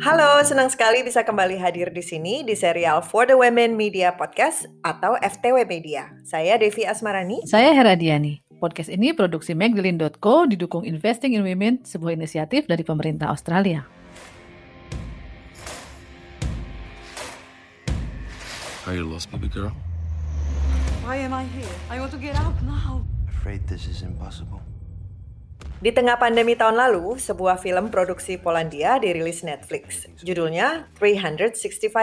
Halo, senang sekali bisa kembali hadir di sini di serial For the Women Media Podcast atau FTW Media. Saya Devi Asmarani. Saya Heradiani. Podcast ini produksi Magdalene.co didukung Investing in Women, sebuah inisiatif dari pemerintah Australia. Are you lost, baby girl? Why am I here? I want to get out now. Afraid this is impossible. Di tengah pandemi tahun lalu, sebuah film produksi Polandia dirilis Netflix. Judulnya 365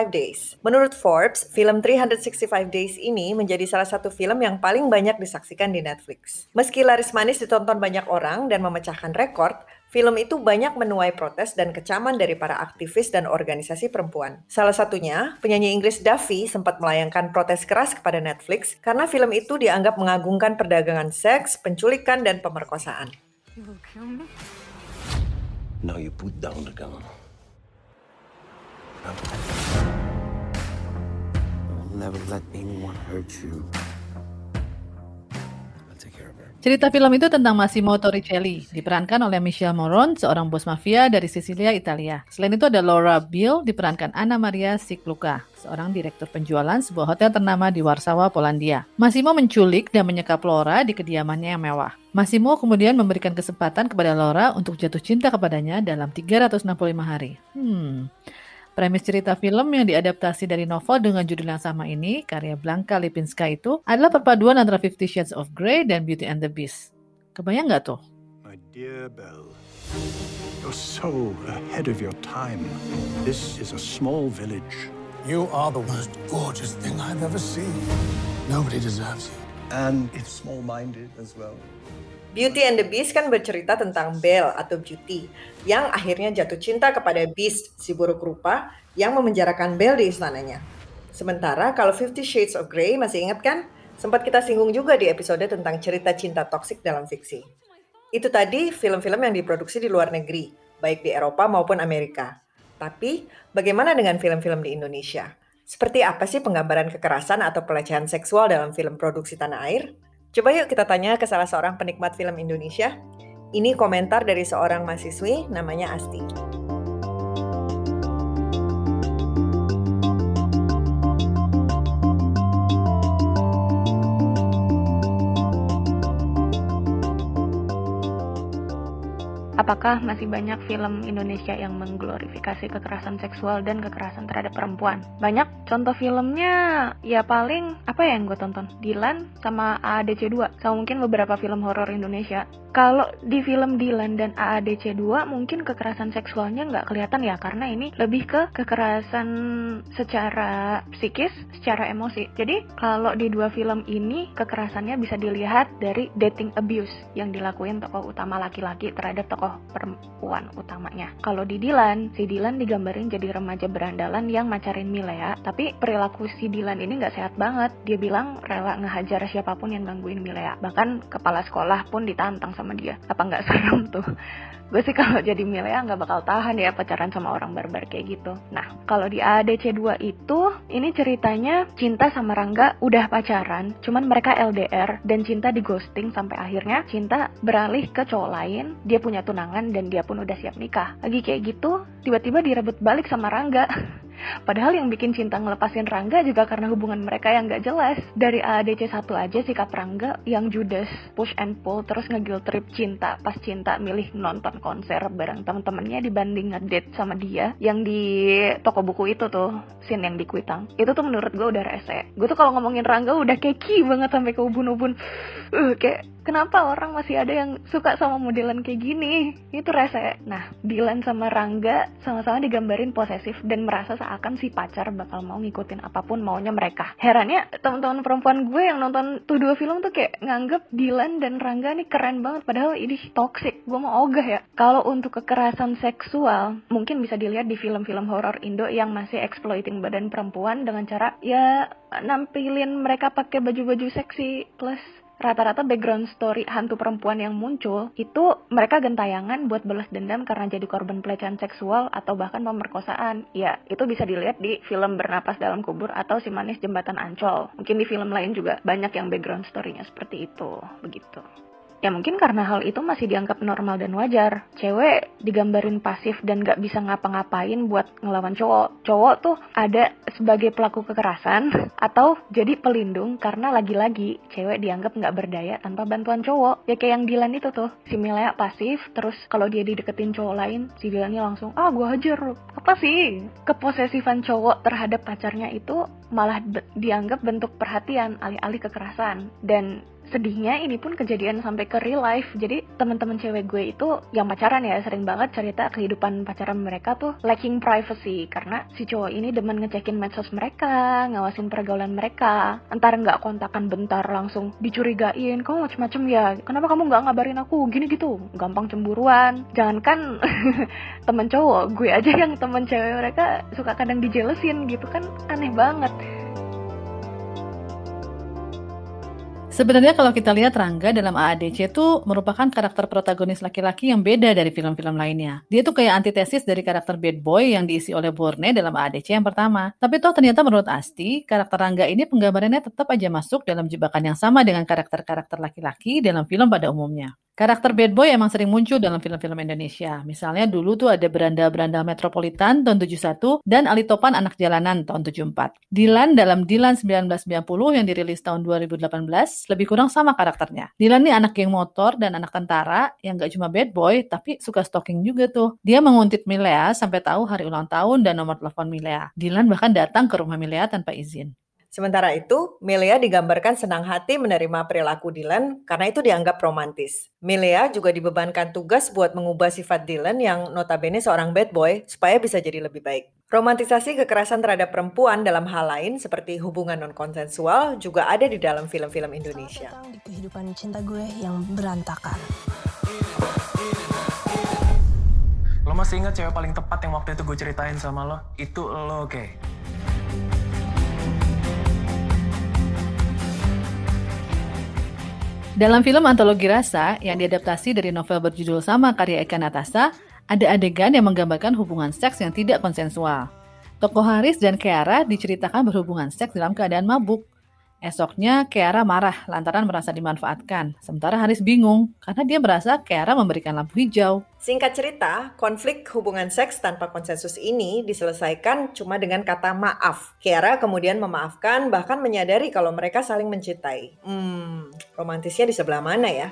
Days. Menurut Forbes, film 365 Days ini menjadi salah satu film yang paling banyak disaksikan di Netflix. Meski laris manis ditonton banyak orang dan memecahkan rekor, Film itu banyak menuai protes dan kecaman dari para aktivis dan organisasi perempuan. Salah satunya, penyanyi Inggris Duffy sempat melayangkan protes keras kepada Netflix karena film itu dianggap mengagungkan perdagangan seks, penculikan, dan pemerkosaan. You will kill me? Now you put down the gun. I'll never let anyone hurt you. Cerita film itu tentang Massimo Torricelli, diperankan oleh Michelle Moron, seorang bos mafia dari Sisilia, Italia. Selain itu ada Laura Bill, diperankan Anna Maria Sikluka, seorang direktur penjualan sebuah hotel ternama di Warsawa, Polandia. Massimo menculik dan menyekap Laura di kediamannya yang mewah. Massimo kemudian memberikan kesempatan kepada Laura untuk jatuh cinta kepadanya dalam 365 hari. Hmm, Premis cerita film yang diadaptasi dari novel dengan judul yang sama ini, karya Blanka Lipinska itu, adalah perpaduan antara Fifty Shades of Grey dan Beauty and the Beast. Kebayang nggak tuh? My dear Belle, you're so ahead of your time. This is a small village. You are the most gorgeous thing I've ever seen. Nobody deserves you. And it's small-minded as well. Beauty and the Beast kan bercerita tentang Belle atau Beauty yang akhirnya jatuh cinta kepada Beast, si buruk rupa yang memenjarakan Belle di istananya. Sementara kalau Fifty Shades of Grey masih ingat kan? Sempat kita singgung juga di episode tentang cerita cinta toksik dalam fiksi. Itu tadi film-film yang diproduksi di luar negeri, baik di Eropa maupun Amerika. Tapi, bagaimana dengan film-film di Indonesia? Seperti apa sih penggambaran kekerasan atau pelecehan seksual dalam film produksi tanah air? Coba yuk kita tanya ke salah seorang penikmat film Indonesia. Ini komentar dari seorang mahasiswi namanya Asti. Apakah masih banyak film Indonesia yang mengglorifikasi kekerasan seksual dan kekerasan terhadap perempuan? Banyak. Contoh filmnya ya paling apa ya yang gue tonton? Dilan sama AADC 2 sama mungkin beberapa film horor Indonesia. Kalau di film Dilan dan AADC 2 mungkin kekerasan seksualnya nggak kelihatan ya karena ini lebih ke kekerasan secara psikis, secara emosi. Jadi kalau di dua film ini kekerasannya bisa dilihat dari dating abuse yang dilakuin tokoh utama laki-laki terhadap tokoh perempuan utamanya. Kalau di Dilan, si Dilan digambarin jadi remaja berandalan yang macarin Milea, tapi perilaku si Dilan ini nggak sehat banget. Dia bilang rela ngehajar siapa pun yang gangguin Milea. Bahkan kepala sekolah pun ditantang sama dia. Apa nggak serem tuh? gue sih kalau jadi Milea nggak bakal tahan ya pacaran sama orang barbar kayak gitu. Nah, kalau di ADC 2 itu, ini ceritanya Cinta sama Rangga udah pacaran, cuman mereka LDR dan Cinta di ghosting sampai akhirnya Cinta beralih ke cowok lain, dia punya tunangan dan dia pun udah siap nikah. Lagi kayak gitu, tiba-tiba direbut balik sama Rangga. Padahal yang bikin cinta ngelepasin Rangga juga karena hubungan mereka yang gak jelas. Dari ADC 1 aja sikap Rangga yang judes, push and pull, terus nge trip cinta. Pas cinta milih nonton konser bareng temen-temennya dibanding ngedate sama dia. Yang di toko buku itu tuh, scene yang di Kuitang. Itu tuh menurut gue udah rese. Gue tuh kalau ngomongin Rangga udah keki banget sampai ke ubun-ubun. Uh, kayak kenapa orang masih ada yang suka sama modelan kayak gini? Itu rese. Nah, Dilan sama Rangga sama-sama digambarin posesif dan merasa seakan si pacar bakal mau ngikutin apa pun maunya mereka. Herannya teman-teman perempuan gue yang nonton tuh dua film tuh kayak nganggep Dilan dan Rangga nih keren banget padahal ini toxic. Gue mau ogah ya. Kalau untuk kekerasan seksual mungkin bisa dilihat di film-film horor Indo yang masih exploiting badan perempuan dengan cara ya nampilin mereka pakai baju-baju seksi plus rata-rata background story hantu perempuan yang muncul itu mereka gentayangan buat balas dendam karena jadi korban pelecehan seksual atau bahkan pemerkosaan. Ya, itu bisa dilihat di film Bernapas dalam Kubur atau Si Manis Jembatan Ancol. Mungkin di film lain juga banyak yang background story-nya seperti itu. Begitu. Ya mungkin karena hal itu masih dianggap normal dan wajar. Cewek digambarin pasif dan gak bisa ngapa-ngapain buat ngelawan cowok. Cowok tuh ada sebagai pelaku kekerasan atau jadi pelindung karena lagi-lagi cewek dianggap gak berdaya tanpa bantuan cowok. Ya kayak yang Dilan itu tuh. Si Milea pasif, terus kalau dia dideketin cowok lain, si Dilannya langsung, ah gue hajar. Apa sih? Keposesifan cowok terhadap pacarnya itu malah dianggap bentuk perhatian alih-alih kekerasan. Dan sedihnya ini pun kejadian sampai ke real life. Jadi teman-teman cewek gue itu yang pacaran ya sering banget cerita kehidupan pacaran mereka tuh lacking privacy. Karena si cowok ini demen ngecekin medsos mereka ngawasin pergaulan mereka. Entar nggak kontakan bentar langsung dicurigain. Kamu macem-macem ya kenapa kamu nggak ngabarin aku? Gini gitu. Gampang cemburuan. Jangankan temen cowok gue aja yang temen cewek mereka suka kadang dijelesin gitu kan. Aneh banget Sebenarnya kalau kita lihat Rangga dalam AADC itu merupakan karakter protagonis laki-laki yang beda dari film-film lainnya. Dia tuh kayak antitesis dari karakter bad boy yang diisi oleh Borne dalam AADC yang pertama. Tapi toh ternyata menurut Asti, karakter Rangga ini penggambarannya tetap aja masuk dalam jebakan yang sama dengan karakter-karakter laki-laki dalam film pada umumnya. Karakter bad boy emang sering muncul dalam film-film Indonesia. Misalnya dulu tuh ada Beranda-Beranda Metropolitan tahun 71 dan Ali Topan Anak Jalanan tahun 74. Dilan dalam Dilan 1990 yang dirilis tahun 2018 lebih kurang sama karakternya. Dilan nih anak geng motor dan anak tentara yang gak cuma bad boy tapi suka stalking juga tuh. Dia menguntit Milea sampai tahu hari ulang tahun dan nomor telepon Milea. Dilan bahkan datang ke rumah Milea tanpa izin. Sementara itu, Milea digambarkan senang hati menerima perilaku Dylan karena itu dianggap romantis. Milea juga dibebankan tugas buat mengubah sifat Dylan yang notabene seorang bad boy supaya bisa jadi lebih baik. Romantisasi kekerasan terhadap perempuan dalam hal lain seperti hubungan non-konsensual juga ada di dalam film-film Indonesia. di kehidupan cinta gue yang berantakan. Lo masih ingat cewek paling tepat yang waktu itu gue ceritain sama lo? Itu lo, oke? Okay. Dalam film antologi rasa yang diadaptasi dari novel berjudul sama karya Eka Natasa, ada adegan yang menggambarkan hubungan seks yang tidak konsensual. Tokoh Haris dan Keara diceritakan berhubungan seks dalam keadaan mabuk. Esoknya, Keara marah lantaran merasa dimanfaatkan. Sementara Haris bingung karena dia merasa Keara memberikan lampu hijau. Singkat cerita, konflik hubungan seks tanpa konsensus ini diselesaikan cuma dengan kata maaf. Keara kemudian memaafkan bahkan menyadari kalau mereka saling mencintai. Hmm, romantisnya di sebelah mana ya?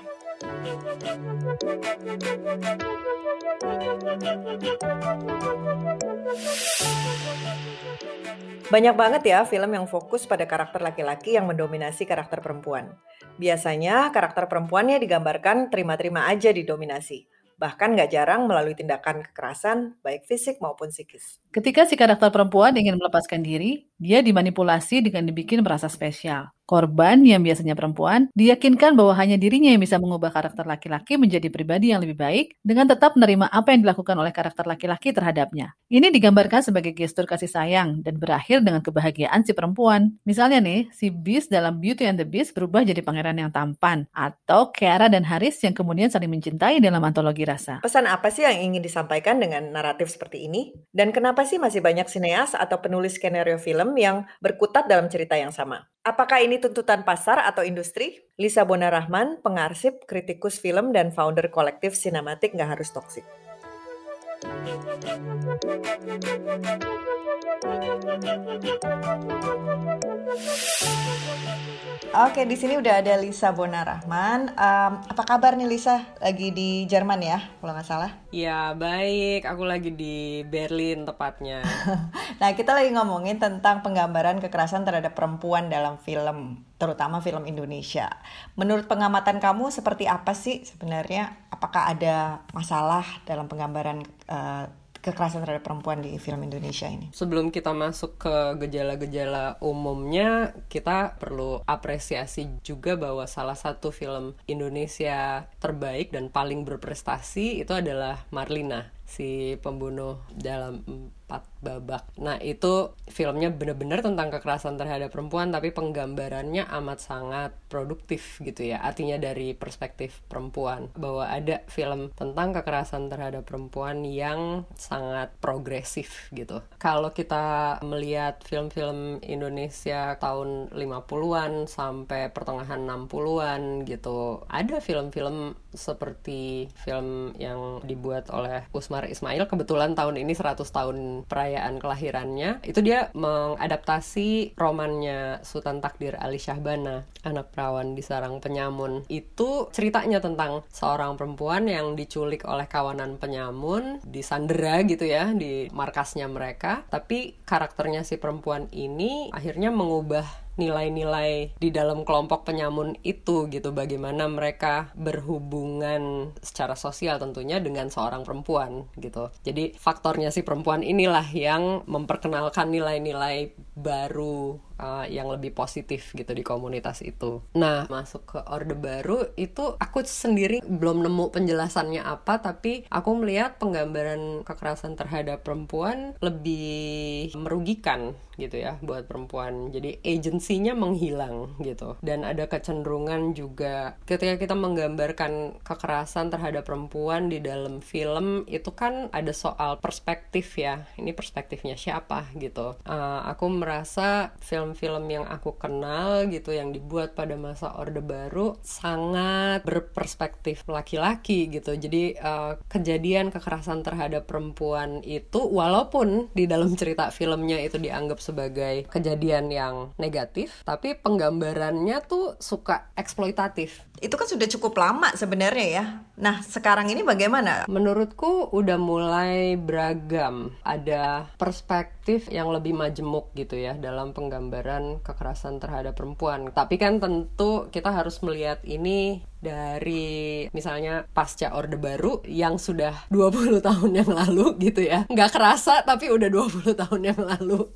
Banyak banget ya film yang fokus pada karakter laki-laki yang mendominasi karakter perempuan. Biasanya karakter perempuannya digambarkan terima-terima aja didominasi. Bahkan nggak jarang melalui tindakan kekerasan, baik fisik maupun psikis. Ketika si karakter perempuan ingin melepaskan diri, dia dimanipulasi dengan dibikin merasa spesial. Korban yang biasanya perempuan diyakinkan bahwa hanya dirinya yang bisa mengubah karakter laki-laki menjadi pribadi yang lebih baik dengan tetap menerima apa yang dilakukan oleh karakter laki-laki terhadapnya. Ini digambarkan sebagai gestur kasih sayang dan berakhir dengan kebahagiaan si perempuan. Misalnya nih, si Beast dalam Beauty and the Beast berubah jadi pangeran yang tampan atau Kiara dan Haris yang kemudian saling mencintai dalam antologi rasa. Pesan apa sih yang ingin disampaikan dengan naratif seperti ini? Dan kenapa sih masih banyak sineas atau penulis skenario film yang berkutat dalam cerita yang sama? Apakah ini tuntutan pasar atau industri? Lisa Bonarahman, pengarsip, kritikus film, dan founder kolektif Sinematik Nggak Harus Toksik. Oke, di sini udah ada Lisa Bonarahman. Um, apa kabar nih Lisa? Lagi di Jerman ya, kalau nggak salah? Ya baik. Aku lagi di Berlin tepatnya. nah, kita lagi ngomongin tentang penggambaran kekerasan terhadap perempuan dalam film, terutama film Indonesia. Menurut pengamatan kamu, seperti apa sih sebenarnya? Apakah ada masalah dalam penggambaran uh, kekerasan terhadap perempuan di film Indonesia ini? Sebelum kita masuk ke gejala-gejala umumnya, kita perlu apresiasi juga bahwa salah satu film Indonesia terbaik dan paling berprestasi itu adalah Marlina si pembunuh dalam empat babak. Nah itu filmnya bener-bener tentang kekerasan terhadap perempuan tapi penggambarannya amat sangat produktif gitu ya. Artinya dari perspektif perempuan bahwa ada film tentang kekerasan terhadap perempuan yang sangat progresif gitu. Kalau kita melihat film-film Indonesia tahun 50-an sampai pertengahan 60-an gitu, ada film-film seperti film yang dibuat oleh Usmar Ismail kebetulan tahun ini 100 tahun perayaan kelahirannya itu dia mengadaptasi romannya Sultan Takdir Ali Syahbana anak perawan di sarang penyamun. Itu ceritanya tentang seorang perempuan yang diculik oleh kawanan penyamun di Sandera gitu ya di markasnya mereka. Tapi karakternya si perempuan ini akhirnya mengubah nilai-nilai di dalam kelompok penyamun itu gitu. Bagaimana mereka berhubungan secara sosial tentunya dengan seorang perempuan gitu. Jadi faktornya si perempuan inilah yang memperkenalkan nilai-nilai baru uh, yang lebih positif gitu di komunitas itu. Nah, masuk ke Orde Baru itu aku sendiri belum nemu penjelasannya apa, tapi aku melihat penggambaran kekerasan terhadap perempuan lebih merugikan gitu ya buat perempuan. Jadi agensinya menghilang gitu. Dan ada kecenderungan juga ketika kita menggambarkan kekerasan terhadap perempuan di dalam film itu kan ada soal perspektif ya. Ini perspektifnya siapa gitu. Uh, aku merasa film-film yang aku kenal gitu yang dibuat pada masa Orde Baru sangat berperspektif laki-laki gitu. Jadi uh, kejadian kekerasan terhadap perempuan itu walaupun di dalam cerita filmnya itu dianggap sebagai kejadian yang negatif, tapi penggambarannya tuh suka eksploitatif itu kan sudah cukup lama sebenarnya ya. Nah, sekarang ini bagaimana? Menurutku udah mulai beragam. Ada perspektif yang lebih majemuk gitu ya dalam penggambaran kekerasan terhadap perempuan. Tapi kan tentu kita harus melihat ini dari misalnya pasca Orde Baru yang sudah 20 tahun yang lalu gitu ya. Nggak kerasa tapi udah 20 tahun yang lalu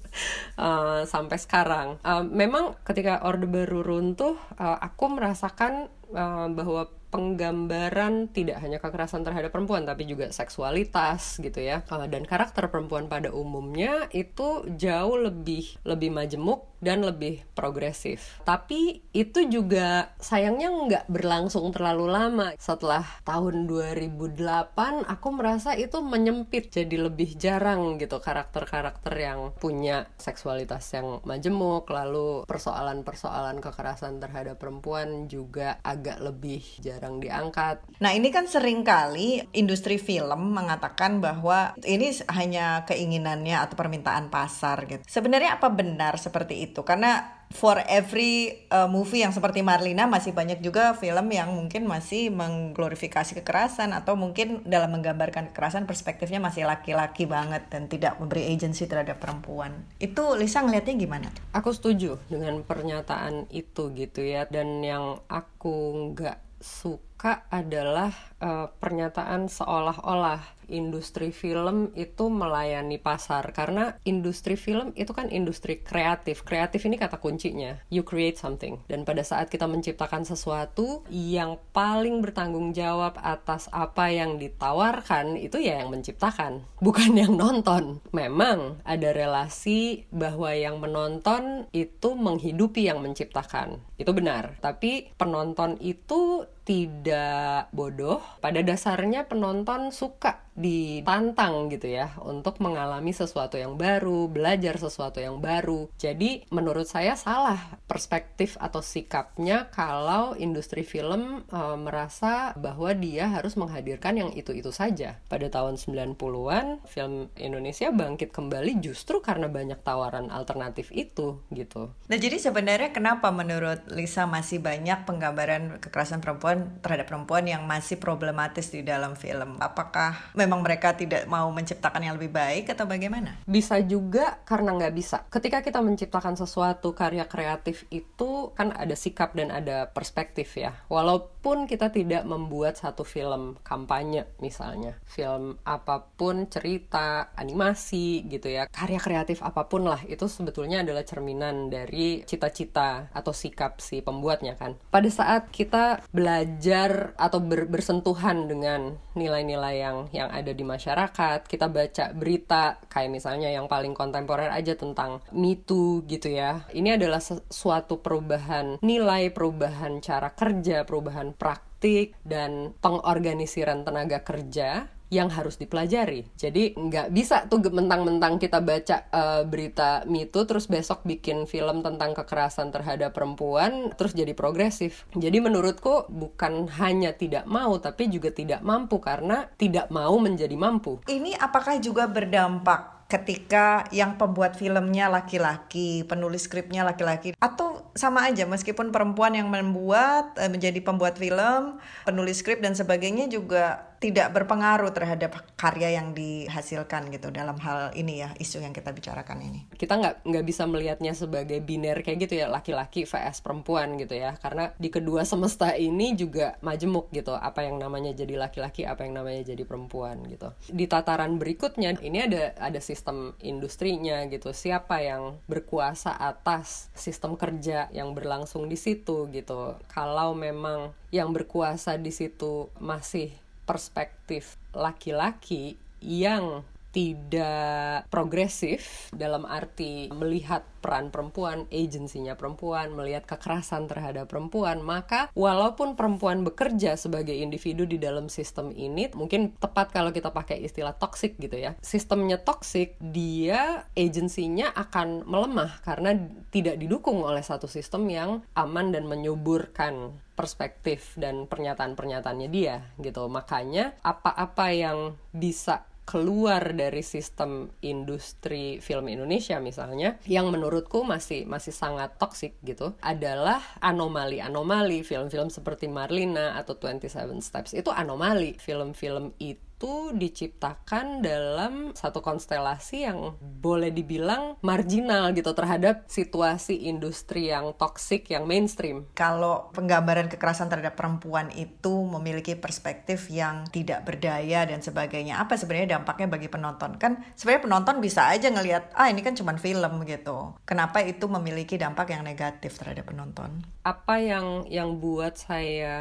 uh, sampai sekarang. Uh, memang ketika Orde Baru runtuh, uh, aku merasakan uh, bahwa penggambaran tidak hanya kekerasan terhadap perempuan tapi juga seksualitas gitu ya. Dan karakter perempuan pada umumnya itu jauh lebih lebih majemuk dan lebih progresif tapi itu juga sayangnya nggak berlangsung terlalu lama setelah tahun 2008 aku merasa itu menyempit jadi lebih jarang gitu karakter-karakter yang punya seksualitas yang majemuk lalu persoalan-persoalan kekerasan terhadap perempuan juga agak lebih jarang diangkat. Nah ini kan sering kali industri film mengatakan bahwa ini hanya keinginannya atau permintaan pasar gitu. Sebenarnya apa benar seperti itu? Karena for every uh, movie yang seperti Marlina masih banyak juga film yang mungkin masih mengglorifikasi kekerasan atau mungkin dalam menggambarkan kekerasan perspektifnya masih laki-laki banget dan tidak memberi agensi terhadap perempuan. Itu Lisa ngelihatnya gimana? Aku setuju dengan pernyataan itu gitu ya dan yang aku nggak suka adalah uh, pernyataan seolah-olah industri film itu melayani pasar karena industri film itu kan industri kreatif. Kreatif ini kata kuncinya. You create something. Dan pada saat kita menciptakan sesuatu yang paling bertanggung jawab atas apa yang ditawarkan itu ya yang menciptakan, bukan yang nonton. Memang ada relasi bahwa yang menonton itu menghidupi yang menciptakan. Itu benar. Tapi penonton itu tidak bodoh. Pada dasarnya penonton suka ditantang gitu ya untuk mengalami sesuatu yang baru, belajar sesuatu yang baru. Jadi menurut saya salah perspektif atau sikapnya kalau industri film e, merasa bahwa dia harus menghadirkan yang itu-itu saja. Pada tahun 90-an film Indonesia bangkit kembali justru karena banyak tawaran alternatif itu gitu. Nah, jadi sebenarnya kenapa menurut Lisa masih banyak penggambaran kekerasan perempuan terhadap perempuan yang masih problematis di dalam film? Apakah memang mereka tidak mau menciptakan yang lebih baik atau bagaimana? Bisa juga karena nggak bisa. Ketika kita menciptakan sesuatu karya kreatif itu kan ada sikap dan ada perspektif ya. Walaupun kita tidak membuat satu film kampanye misalnya, film apa pun cerita, animasi gitu ya, karya kreatif apa pun lah itu sebetulnya adalah cerminan dari cita-cita atau sikap si pembuatnya kan. Pada saat kita belajar atau ber bersentuhan dengan nilai-nilai yang yang ada di masyarakat. Kita baca berita kayak misalnya yang paling kontemporer aja tentang Me Too gitu ya. Ini adalah suatu perubahan nilai, perubahan cara kerja, perubahan praktik dan pengorganisiran tenaga kerja yang harus dipelajari. Jadi nggak bisa tuh mentang-mentang kita baca uh, berita mitu terus besok bikin film tentang kekerasan terhadap perempuan terus jadi progresif. Jadi menurutku bukan hanya tidak mau tapi juga tidak mampu karena tidak mau menjadi mampu. Ini apakah juga berdampak ketika yang pembuat filmnya laki-laki, penulis skripnya laki-laki, atau sama aja meskipun perempuan yang membuat eh, menjadi pembuat film, penulis skrip dan sebagainya juga tidak berpengaruh terhadap karya yang dihasilkan gitu dalam hal ini ya isu yang kita bicarakan ini. Kita nggak nggak bisa melihatnya sebagai biner kayak gitu ya laki-laki vs perempuan gitu ya karena di kedua semesta ini juga majemuk gitu apa yang namanya jadi laki-laki apa yang namanya jadi perempuan gitu. Di tataran berikutnya ini ada ada sistem industrinya gitu siapa yang berkuasa atas sistem kerja yang berlangsung di situ gitu. Kalau memang yang berkuasa di situ masih perspektif laki-laki yang tidak progresif dalam arti melihat peran perempuan, agensinya perempuan, melihat kekerasan terhadap perempuan, maka walaupun perempuan bekerja sebagai individu di dalam sistem ini, mungkin tepat kalau kita pakai istilah toxic gitu ya. Sistemnya toxic, dia agensinya akan melemah karena tidak didukung oleh satu sistem yang aman dan menyuburkan perspektif dan pernyataan-pernyataannya dia gitu. Makanya apa-apa yang bisa keluar dari sistem industri film Indonesia misalnya yang menurutku masih masih sangat toksik gitu adalah anomali-anomali film-film seperti Marlina atau 27 Steps itu anomali film-film itu itu diciptakan dalam satu konstelasi yang boleh dibilang marginal gitu terhadap situasi industri yang toksik yang mainstream. Kalau penggambaran kekerasan terhadap perempuan itu memiliki perspektif yang tidak berdaya dan sebagainya, apa sebenarnya dampaknya bagi penonton? Kan sebenarnya penonton bisa aja ngelihat, ah ini kan cuma film gitu. Kenapa itu memiliki dampak yang negatif terhadap penonton? Apa yang yang buat saya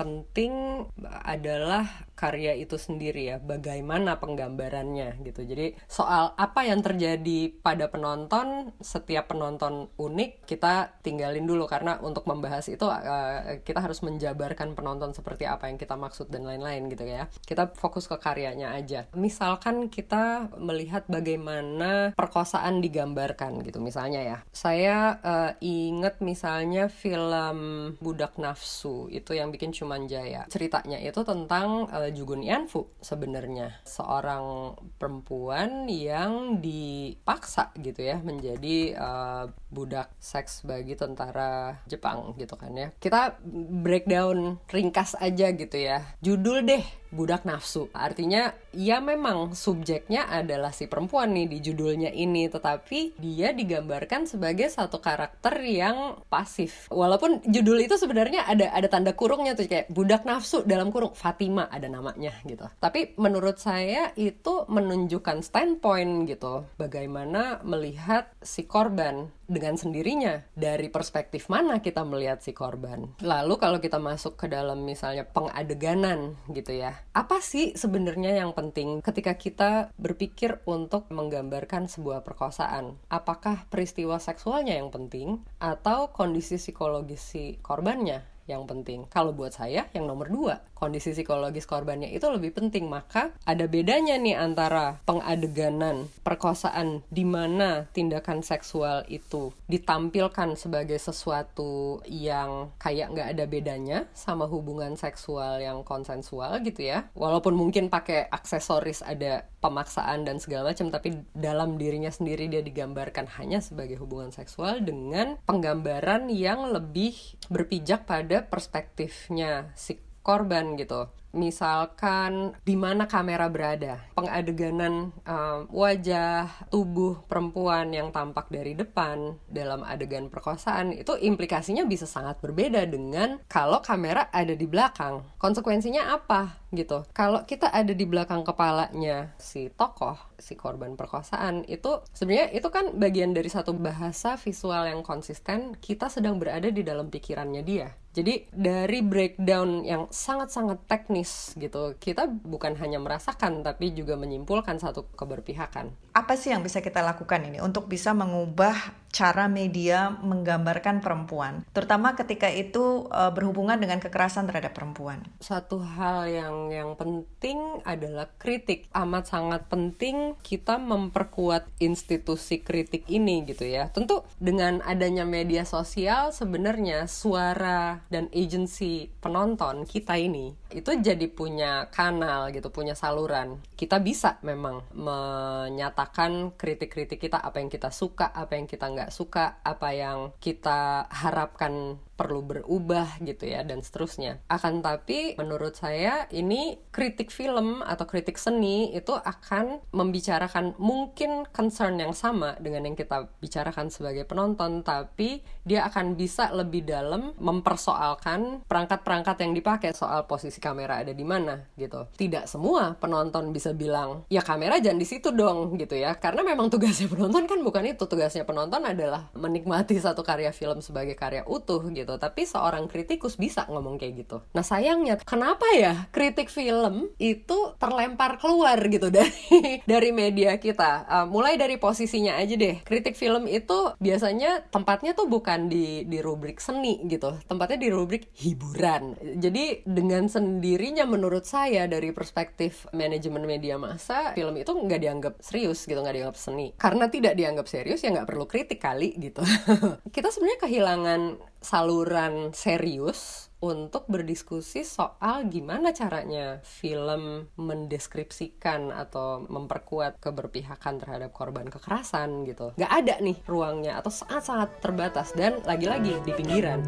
penting adalah karya itu sendiri ya, bagaimana penggambarannya gitu. Jadi soal apa yang terjadi pada penonton, setiap penonton unik kita tinggalin dulu karena untuk membahas itu uh, kita harus menjabarkan penonton seperti apa yang kita maksud dan lain-lain gitu ya. Kita fokus ke karyanya aja. Misalkan kita melihat bagaimana perkosaan digambarkan gitu misalnya ya. Saya uh, inget misalnya film Budak Nafsu itu yang bikin Cuman Jaya. Ceritanya itu tentang uh, Jugun Yanfu sebenarnya seorang perempuan yang dipaksa gitu ya menjadi uh, budak seks bagi tentara Jepang gitu kan ya kita breakdown ringkas aja gitu ya judul deh budak nafsu. Artinya ya memang subjeknya adalah si perempuan nih di judulnya ini, tetapi dia digambarkan sebagai satu karakter yang pasif. Walaupun judul itu sebenarnya ada ada tanda kurungnya tuh kayak budak nafsu dalam kurung Fatima ada namanya gitu. Tapi menurut saya itu menunjukkan standpoint gitu, bagaimana melihat si korban dengan sendirinya dari perspektif mana kita melihat si korban. Lalu kalau kita masuk ke dalam misalnya pengadeganan gitu ya. Apa sih sebenarnya yang penting ketika kita berpikir untuk menggambarkan sebuah perkosaan? Apakah peristiwa seksualnya yang penting atau kondisi psikologis si korbannya yang penting. Kalau buat saya, yang nomor dua, kondisi psikologis korbannya itu lebih penting. Maka ada bedanya nih antara pengadeganan perkosaan di mana tindakan seksual itu ditampilkan sebagai sesuatu yang kayak nggak ada bedanya sama hubungan seksual yang konsensual gitu ya. Walaupun mungkin pakai aksesoris ada pemaksaan dan segala macam, tapi dalam dirinya sendiri dia digambarkan hanya sebagai hubungan seksual dengan penggambaran yang lebih berpijak pada perspektifnya si korban gitu misalkan di mana kamera berada, pengadeganan um, wajah, tubuh perempuan yang tampak dari depan dalam adegan perkosaan itu implikasinya bisa sangat berbeda dengan kalau kamera ada di belakang. Konsekuensinya apa gitu? Kalau kita ada di belakang kepalanya si tokoh, si korban perkosaan itu sebenarnya itu kan bagian dari satu bahasa visual yang konsisten. Kita sedang berada di dalam pikirannya dia. Jadi dari breakdown yang sangat-sangat teknis gitu. Kita bukan hanya merasakan tapi juga menyimpulkan satu keberpihakan. Apa sih yang bisa kita lakukan ini untuk bisa mengubah cara media menggambarkan perempuan, terutama ketika itu uh, berhubungan dengan kekerasan terhadap perempuan. Satu hal yang yang penting adalah kritik. Amat sangat penting kita memperkuat institusi kritik ini gitu ya. Tentu dengan adanya media sosial sebenarnya suara dan agensi penonton kita ini itu jadi punya kanal gitu, punya saluran. Kita bisa memang menyatakan kritik-kritik kita apa yang kita suka, apa yang kita nggak suka, apa yang kita harapkan perlu berubah gitu ya dan seterusnya. Akan tapi menurut saya ini kritik film atau kritik seni itu akan membicarakan mungkin concern yang sama dengan yang kita bicarakan sebagai penonton tapi dia akan bisa lebih dalam mempersoalkan perangkat-perangkat yang dipakai soal posisi kamera ada di mana gitu. Tidak semua penonton bisa bilang ya kamera jangan di situ dong gitu ya karena memang tugasnya penonton kan bukan itu tugasnya penonton adalah menikmati satu karya film sebagai karya utuh gitu gitu. Tapi seorang kritikus bisa ngomong kayak gitu. Nah sayangnya kenapa ya kritik film itu terlempar keluar gitu dari dari media kita? Uh, mulai dari posisinya aja deh. Kritik film itu biasanya tempatnya tuh bukan di di rubrik seni gitu. Tempatnya di rubrik hiburan. Jadi dengan sendirinya menurut saya dari perspektif manajemen media massa film itu nggak dianggap serius gitu nggak dianggap seni. Karena tidak dianggap serius ya nggak perlu kritik kali gitu. Kita sebenarnya kehilangan saluran serius untuk berdiskusi soal gimana caranya film mendeskripsikan atau memperkuat keberpihakan terhadap korban kekerasan gitu. Gak ada nih ruangnya atau sangat-sangat terbatas dan lagi-lagi di pinggiran.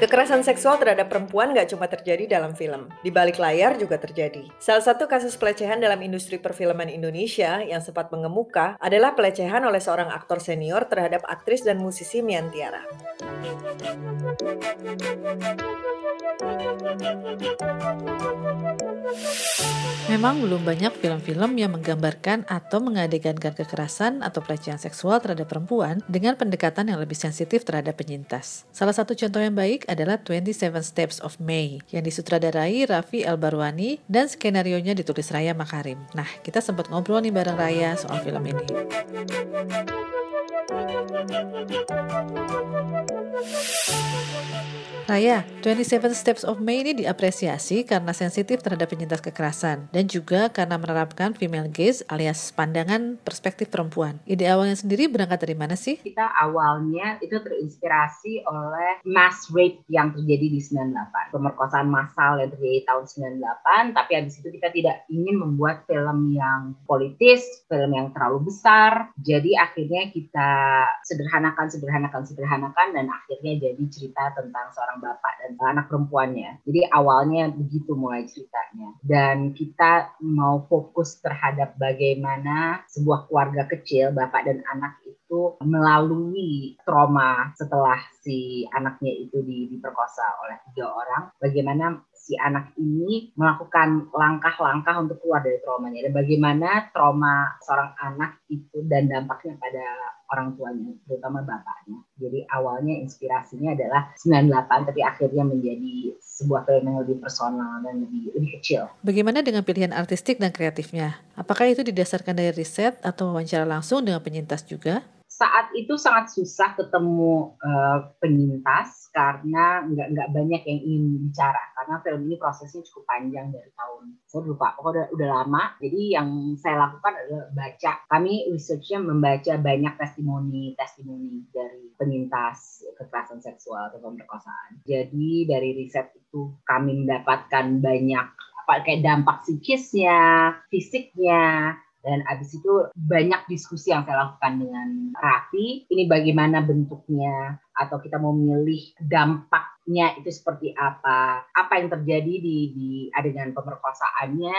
Kekerasan seksual terhadap perempuan gak cuma terjadi dalam film, di balik layar juga terjadi. Salah satu kasus pelecehan dalam industri perfilman Indonesia yang sempat mengemuka adalah pelecehan oleh seorang aktor senior terhadap aktris dan musisi Miantiara. Memang belum banyak film-film yang menggambarkan atau mengadegankan kekerasan atau pelecehan seksual terhadap perempuan dengan pendekatan yang lebih sensitif terhadap penyintas. Salah satu contoh yang baik adalah 27 Steps of May yang disutradarai Raffi El Barwani dan skenario-nya ditulis Raya Makarim. Nah, kita sempat ngobrol nih bareng Raya soal film ini. Thank you. Raya, 27 Steps of May ini diapresiasi karena sensitif terhadap penyintas kekerasan dan juga karena menerapkan female gaze alias pandangan perspektif perempuan. Ide awalnya sendiri berangkat dari mana sih? Kita awalnya itu terinspirasi oleh mass rape yang terjadi di 98. Pemerkosaan massal yang terjadi tahun 98, tapi habis itu kita tidak ingin membuat film yang politis, film yang terlalu besar. Jadi akhirnya kita sederhanakan, sederhanakan, sederhanakan dan akhirnya jadi cerita tentang seorang bapak dan anak perempuannya. Jadi awalnya begitu mulai ceritanya. Dan kita mau fokus terhadap bagaimana sebuah keluarga kecil, bapak dan anak itu melalui trauma setelah si anaknya itu diperkosa oleh tiga orang, bagaimana si anak ini melakukan langkah-langkah untuk keluar dari traumanya dan bagaimana trauma seorang anak itu dan dampaknya pada orang tuanya, terutama bapaknya. Jadi awalnya inspirasinya adalah 98 tapi akhirnya menjadi sebuah film yang lebih personal dan lebih, lebih kecil. Bagaimana dengan pilihan artistik dan kreatifnya? Apakah itu didasarkan dari riset atau wawancara langsung dengan penyintas juga? Saat itu sangat susah ketemu uh, penyintas karena nggak nggak banyak yang ingin bicara. Karena film ini prosesnya cukup panjang dari tahun saya lupa pokoknya udah, udah lama. Jadi yang saya lakukan adalah baca. Kami researchnya membaca banyak testimoni testimoni dari penyintas kekerasan seksual atau pemerkosaan. Jadi dari riset itu kami mendapatkan banyak apa kayak dampak psikisnya fisiknya dan abis itu banyak diskusi yang saya lakukan dengan Raffi. Ini bagaimana bentuknya atau kita mau milih dampaknya itu seperti apa, apa yang terjadi di, di adegan pemerkosaannya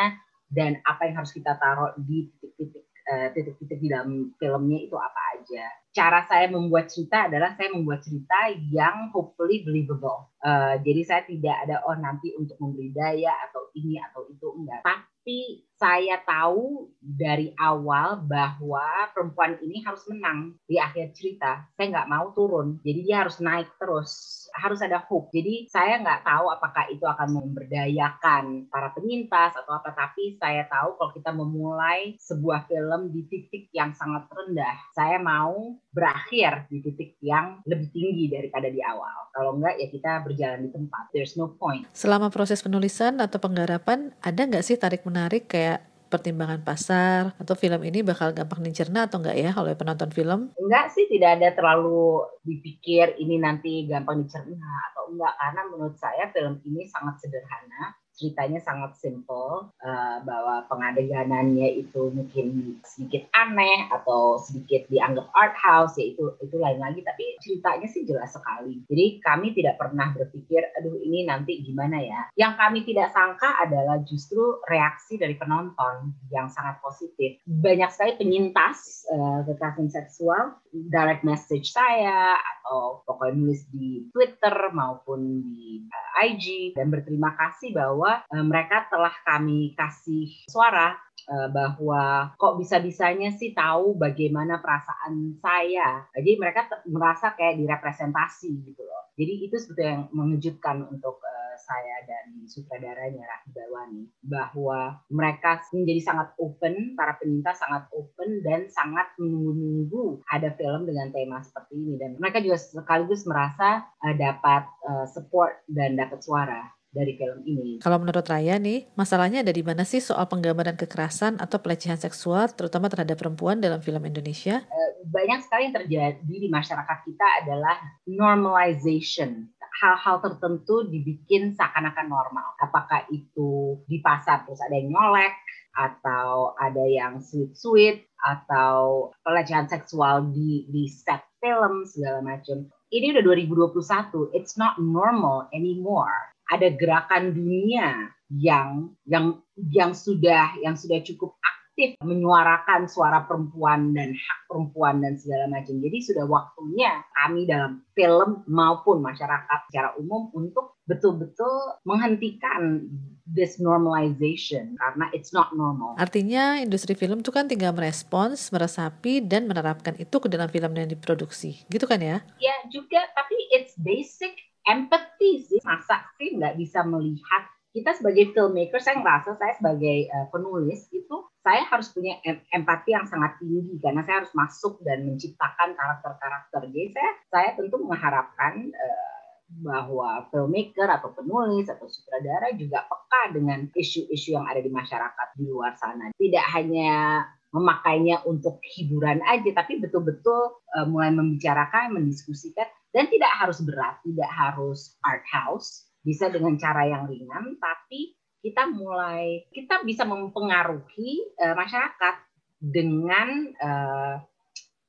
dan apa yang harus kita taruh di titik-titik uh, titik-titik di dalam filmnya itu apa aja. cara saya membuat cerita adalah saya membuat cerita yang hopefully believable. Uh, jadi saya tidak ada oh nanti untuk memberi daya atau ini atau itu enggak. Tapi saya tahu dari awal bahwa perempuan ini harus menang di akhir cerita. Saya nggak mau turun, jadi dia harus naik terus. Harus ada hope. Jadi saya nggak tahu apakah itu akan memberdayakan para penyintas atau apa. Tapi saya tahu kalau kita memulai sebuah film di titik yang sangat rendah, saya mau berakhir di titik yang lebih tinggi daripada di awal. Kalau enggak ya kita berjalan di tempat. There's no point. Selama proses penulisan atau penggarapan, ada nggak sih tarik menarik kayak pertimbangan pasar atau film ini bakal gampang dicerna atau enggak ya oleh penonton film? Enggak sih, tidak ada terlalu dipikir ini nanti gampang dicerna atau enggak karena menurut saya film ini sangat sederhana ceritanya sangat simple uh, bahwa pengadeganannya itu mungkin sedikit aneh atau sedikit dianggap art house ya itu itu lain lagi tapi ceritanya sih jelas sekali. Jadi kami tidak pernah berpikir aduh ini nanti gimana ya? Yang kami tidak sangka adalah justru reaksi dari penonton yang sangat positif. Banyak sekali penyintas uh, kekerasan seksual direct message saya atau pokoknya nulis di Twitter maupun di uh, eh, IG dan berterima kasih bahwa uh, mereka telah kami kasih suara uh, bahwa kok bisa-bisanya sih tahu bagaimana perasaan saya. Jadi mereka merasa kayak direpresentasi gitu loh. Jadi itu sebetulnya yang mengejutkan untuk uh, saya dan sutradaranya Rahim Bawani bahwa mereka menjadi sangat open, para penyintas sangat open dan sangat menunggu ada film dengan tema seperti ini dan mereka juga sekaligus merasa uh, dapat uh, support dan dapat suara dari film ini. Kalau menurut Raya nih, masalahnya ada di mana sih soal penggambaran kekerasan atau pelecehan seksual, terutama terhadap perempuan dalam film Indonesia? Eh, banyak sekali yang terjadi di masyarakat kita adalah normalization. Hal-hal tertentu dibikin seakan-akan normal. Apakah itu di pasar terus ada yang nyolek, atau ada yang sweet-sweet, atau pelecehan seksual di, di set film segala macam. Ini udah 2021, it's not normal anymore ada gerakan dunia yang yang yang sudah yang sudah cukup aktif menyuarakan suara perempuan dan hak perempuan dan segala macam. Jadi sudah waktunya kami dalam film maupun masyarakat secara umum untuk betul-betul menghentikan this normalization karena it's not normal. Artinya industri film itu kan tinggal merespons, meresapi dan menerapkan itu ke dalam film yang diproduksi. Gitu kan ya? Ya juga tapi it's basic empathy sih masa sih nggak bisa melihat kita sebagai filmmaker saya ngerasa saya sebagai uh, penulis itu saya harus punya em empati yang sangat tinggi karena saya harus masuk dan menciptakan karakter-karakter jadi saya saya tentu mengharapkan uh, bahwa filmmaker atau penulis atau sutradara juga peka dengan isu-isu yang ada di masyarakat di luar sana. Tidak hanya memakainya untuk hiburan aja, tapi betul-betul uh, mulai membicarakan, mendiskusikan dan tidak harus berat, tidak harus art house, bisa dengan cara yang ringan, tapi kita mulai kita bisa mempengaruhi uh, masyarakat dengan uh,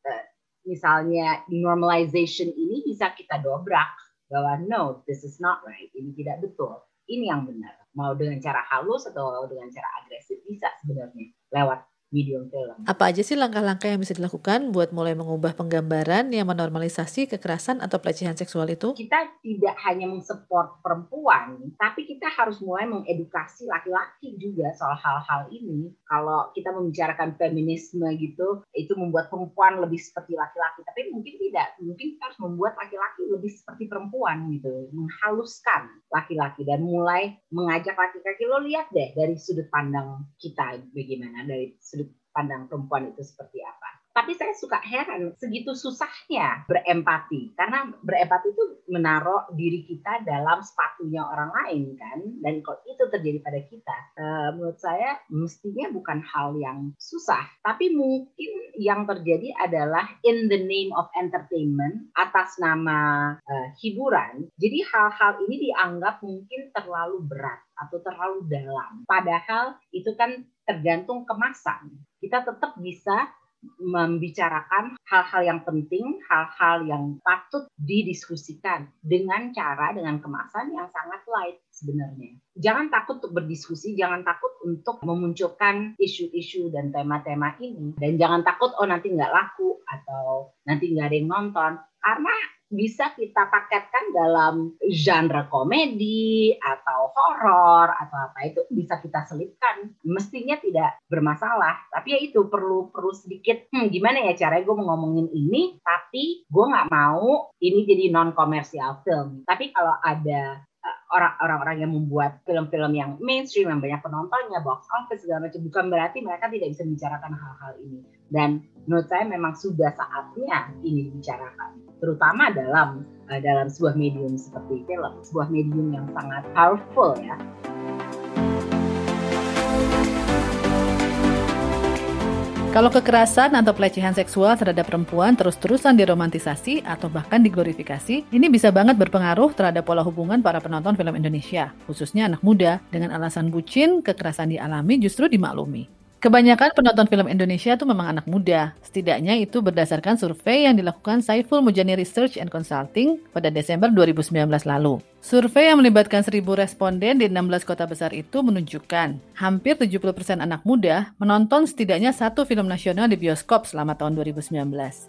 uh, misalnya normalization ini bisa kita dobrak. Bahwa no this is not right. Ini tidak betul. Ini yang benar. Mau dengan cara halus atau dengan cara agresif bisa sebenarnya. Lewat medium film. Apa aja sih langkah-langkah yang bisa dilakukan buat mulai mengubah penggambaran yang menormalisasi kekerasan atau pelecehan seksual itu? Kita tidak hanya mensupport perempuan, tapi kita harus mulai mengedukasi laki-laki juga soal hal-hal ini. Kalau kita membicarakan feminisme gitu, itu membuat perempuan lebih seperti laki-laki, tapi mungkin tidak. Mungkin kita harus membuat laki-laki lebih seperti perempuan gitu, menghaluskan laki-laki dan mulai mengajak laki-laki lo lihat deh dari sudut pandang kita bagaimana dari sudut pandang perempuan itu seperti apa. Tapi saya suka heran segitu susahnya berempati. Karena berempati itu menaruh diri kita dalam sepatunya orang lain kan? Dan kalau itu terjadi pada kita uh, menurut saya mestinya bukan hal yang susah. Tapi mungkin yang terjadi adalah in the name of entertainment atas nama uh, hiburan. Jadi hal-hal ini dianggap mungkin terlalu berat atau terlalu dalam. Padahal itu kan tergantung kemasan kita tetap bisa membicarakan hal-hal yang penting, hal-hal yang patut didiskusikan dengan cara dengan kemasan yang sangat light sebenarnya. Jangan takut untuk berdiskusi, jangan takut untuk memunculkan isu-isu dan tema-tema ini, dan jangan takut oh nanti nggak laku atau nanti nggak ada yang nonton karena bisa kita paketkan dalam genre komedi atau horor atau apa itu bisa kita selipkan. Mestinya tidak bermasalah tapi ya itu perlu perlu sedikit hmm, gimana ya caranya gue ngomongin ini tapi gue nggak mau ini jadi non komersial film. Tapi kalau ada eh, orang-orang yang membuat film-film yang mainstream yang banyak penontonnya box office segala macam bukan berarti mereka tidak bisa membicarakan hal-hal ini. Dan menurut saya memang sudah saatnya ini dibicarakan terutama dalam uh, dalam sebuah medium seperti film, sebuah medium yang sangat powerful ya. Kalau kekerasan atau pelecehan seksual terhadap perempuan terus-terusan diromantisasi atau bahkan diglorifikasi, ini bisa banget berpengaruh terhadap pola hubungan para penonton film Indonesia, khususnya anak muda, dengan alasan bucin, kekerasan dialami justru dimaklumi. Kebanyakan penonton film Indonesia itu memang anak muda. Setidaknya itu berdasarkan survei yang dilakukan Saiful Mujani Research and Consulting pada Desember 2019 lalu. Survei yang melibatkan 1000 responden di 16 kota besar itu menunjukkan hampir 70% anak muda menonton setidaknya satu film nasional di bioskop selama tahun 2019.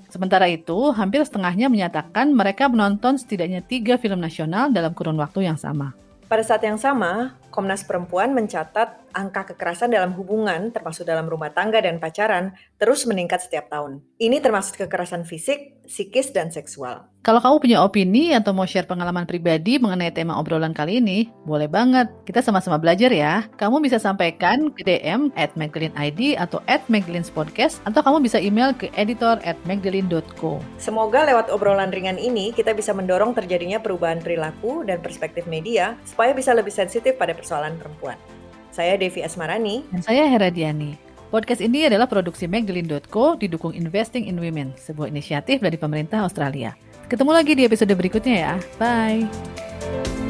Sementara itu, hampir setengahnya menyatakan mereka menonton setidaknya tiga film nasional dalam kurun waktu yang sama. Pada saat yang sama, Komnas Perempuan mencatat angka kekerasan dalam hubungan, termasuk dalam rumah tangga dan pacaran, terus meningkat setiap tahun. Ini termasuk kekerasan fisik, psikis, dan seksual. Kalau kamu punya opini atau mau share pengalaman pribadi mengenai tema obrolan kali ini, boleh banget. Kita sama-sama belajar ya. Kamu bisa sampaikan ke DM at ID atau at Magdalene's Podcast, atau kamu bisa email ke editor at magdalene.co. Semoga lewat obrolan ringan ini, kita bisa mendorong terjadinya perubahan perilaku dan perspektif media, supaya bisa lebih sensitif pada persoalan perempuan. Saya Devi Asmarani. Dan saya Hera Diani. Podcast ini adalah produksi Magdalene.co didukung Investing in Women, sebuah inisiatif dari pemerintah Australia. Ketemu lagi di episode berikutnya ya. Bye.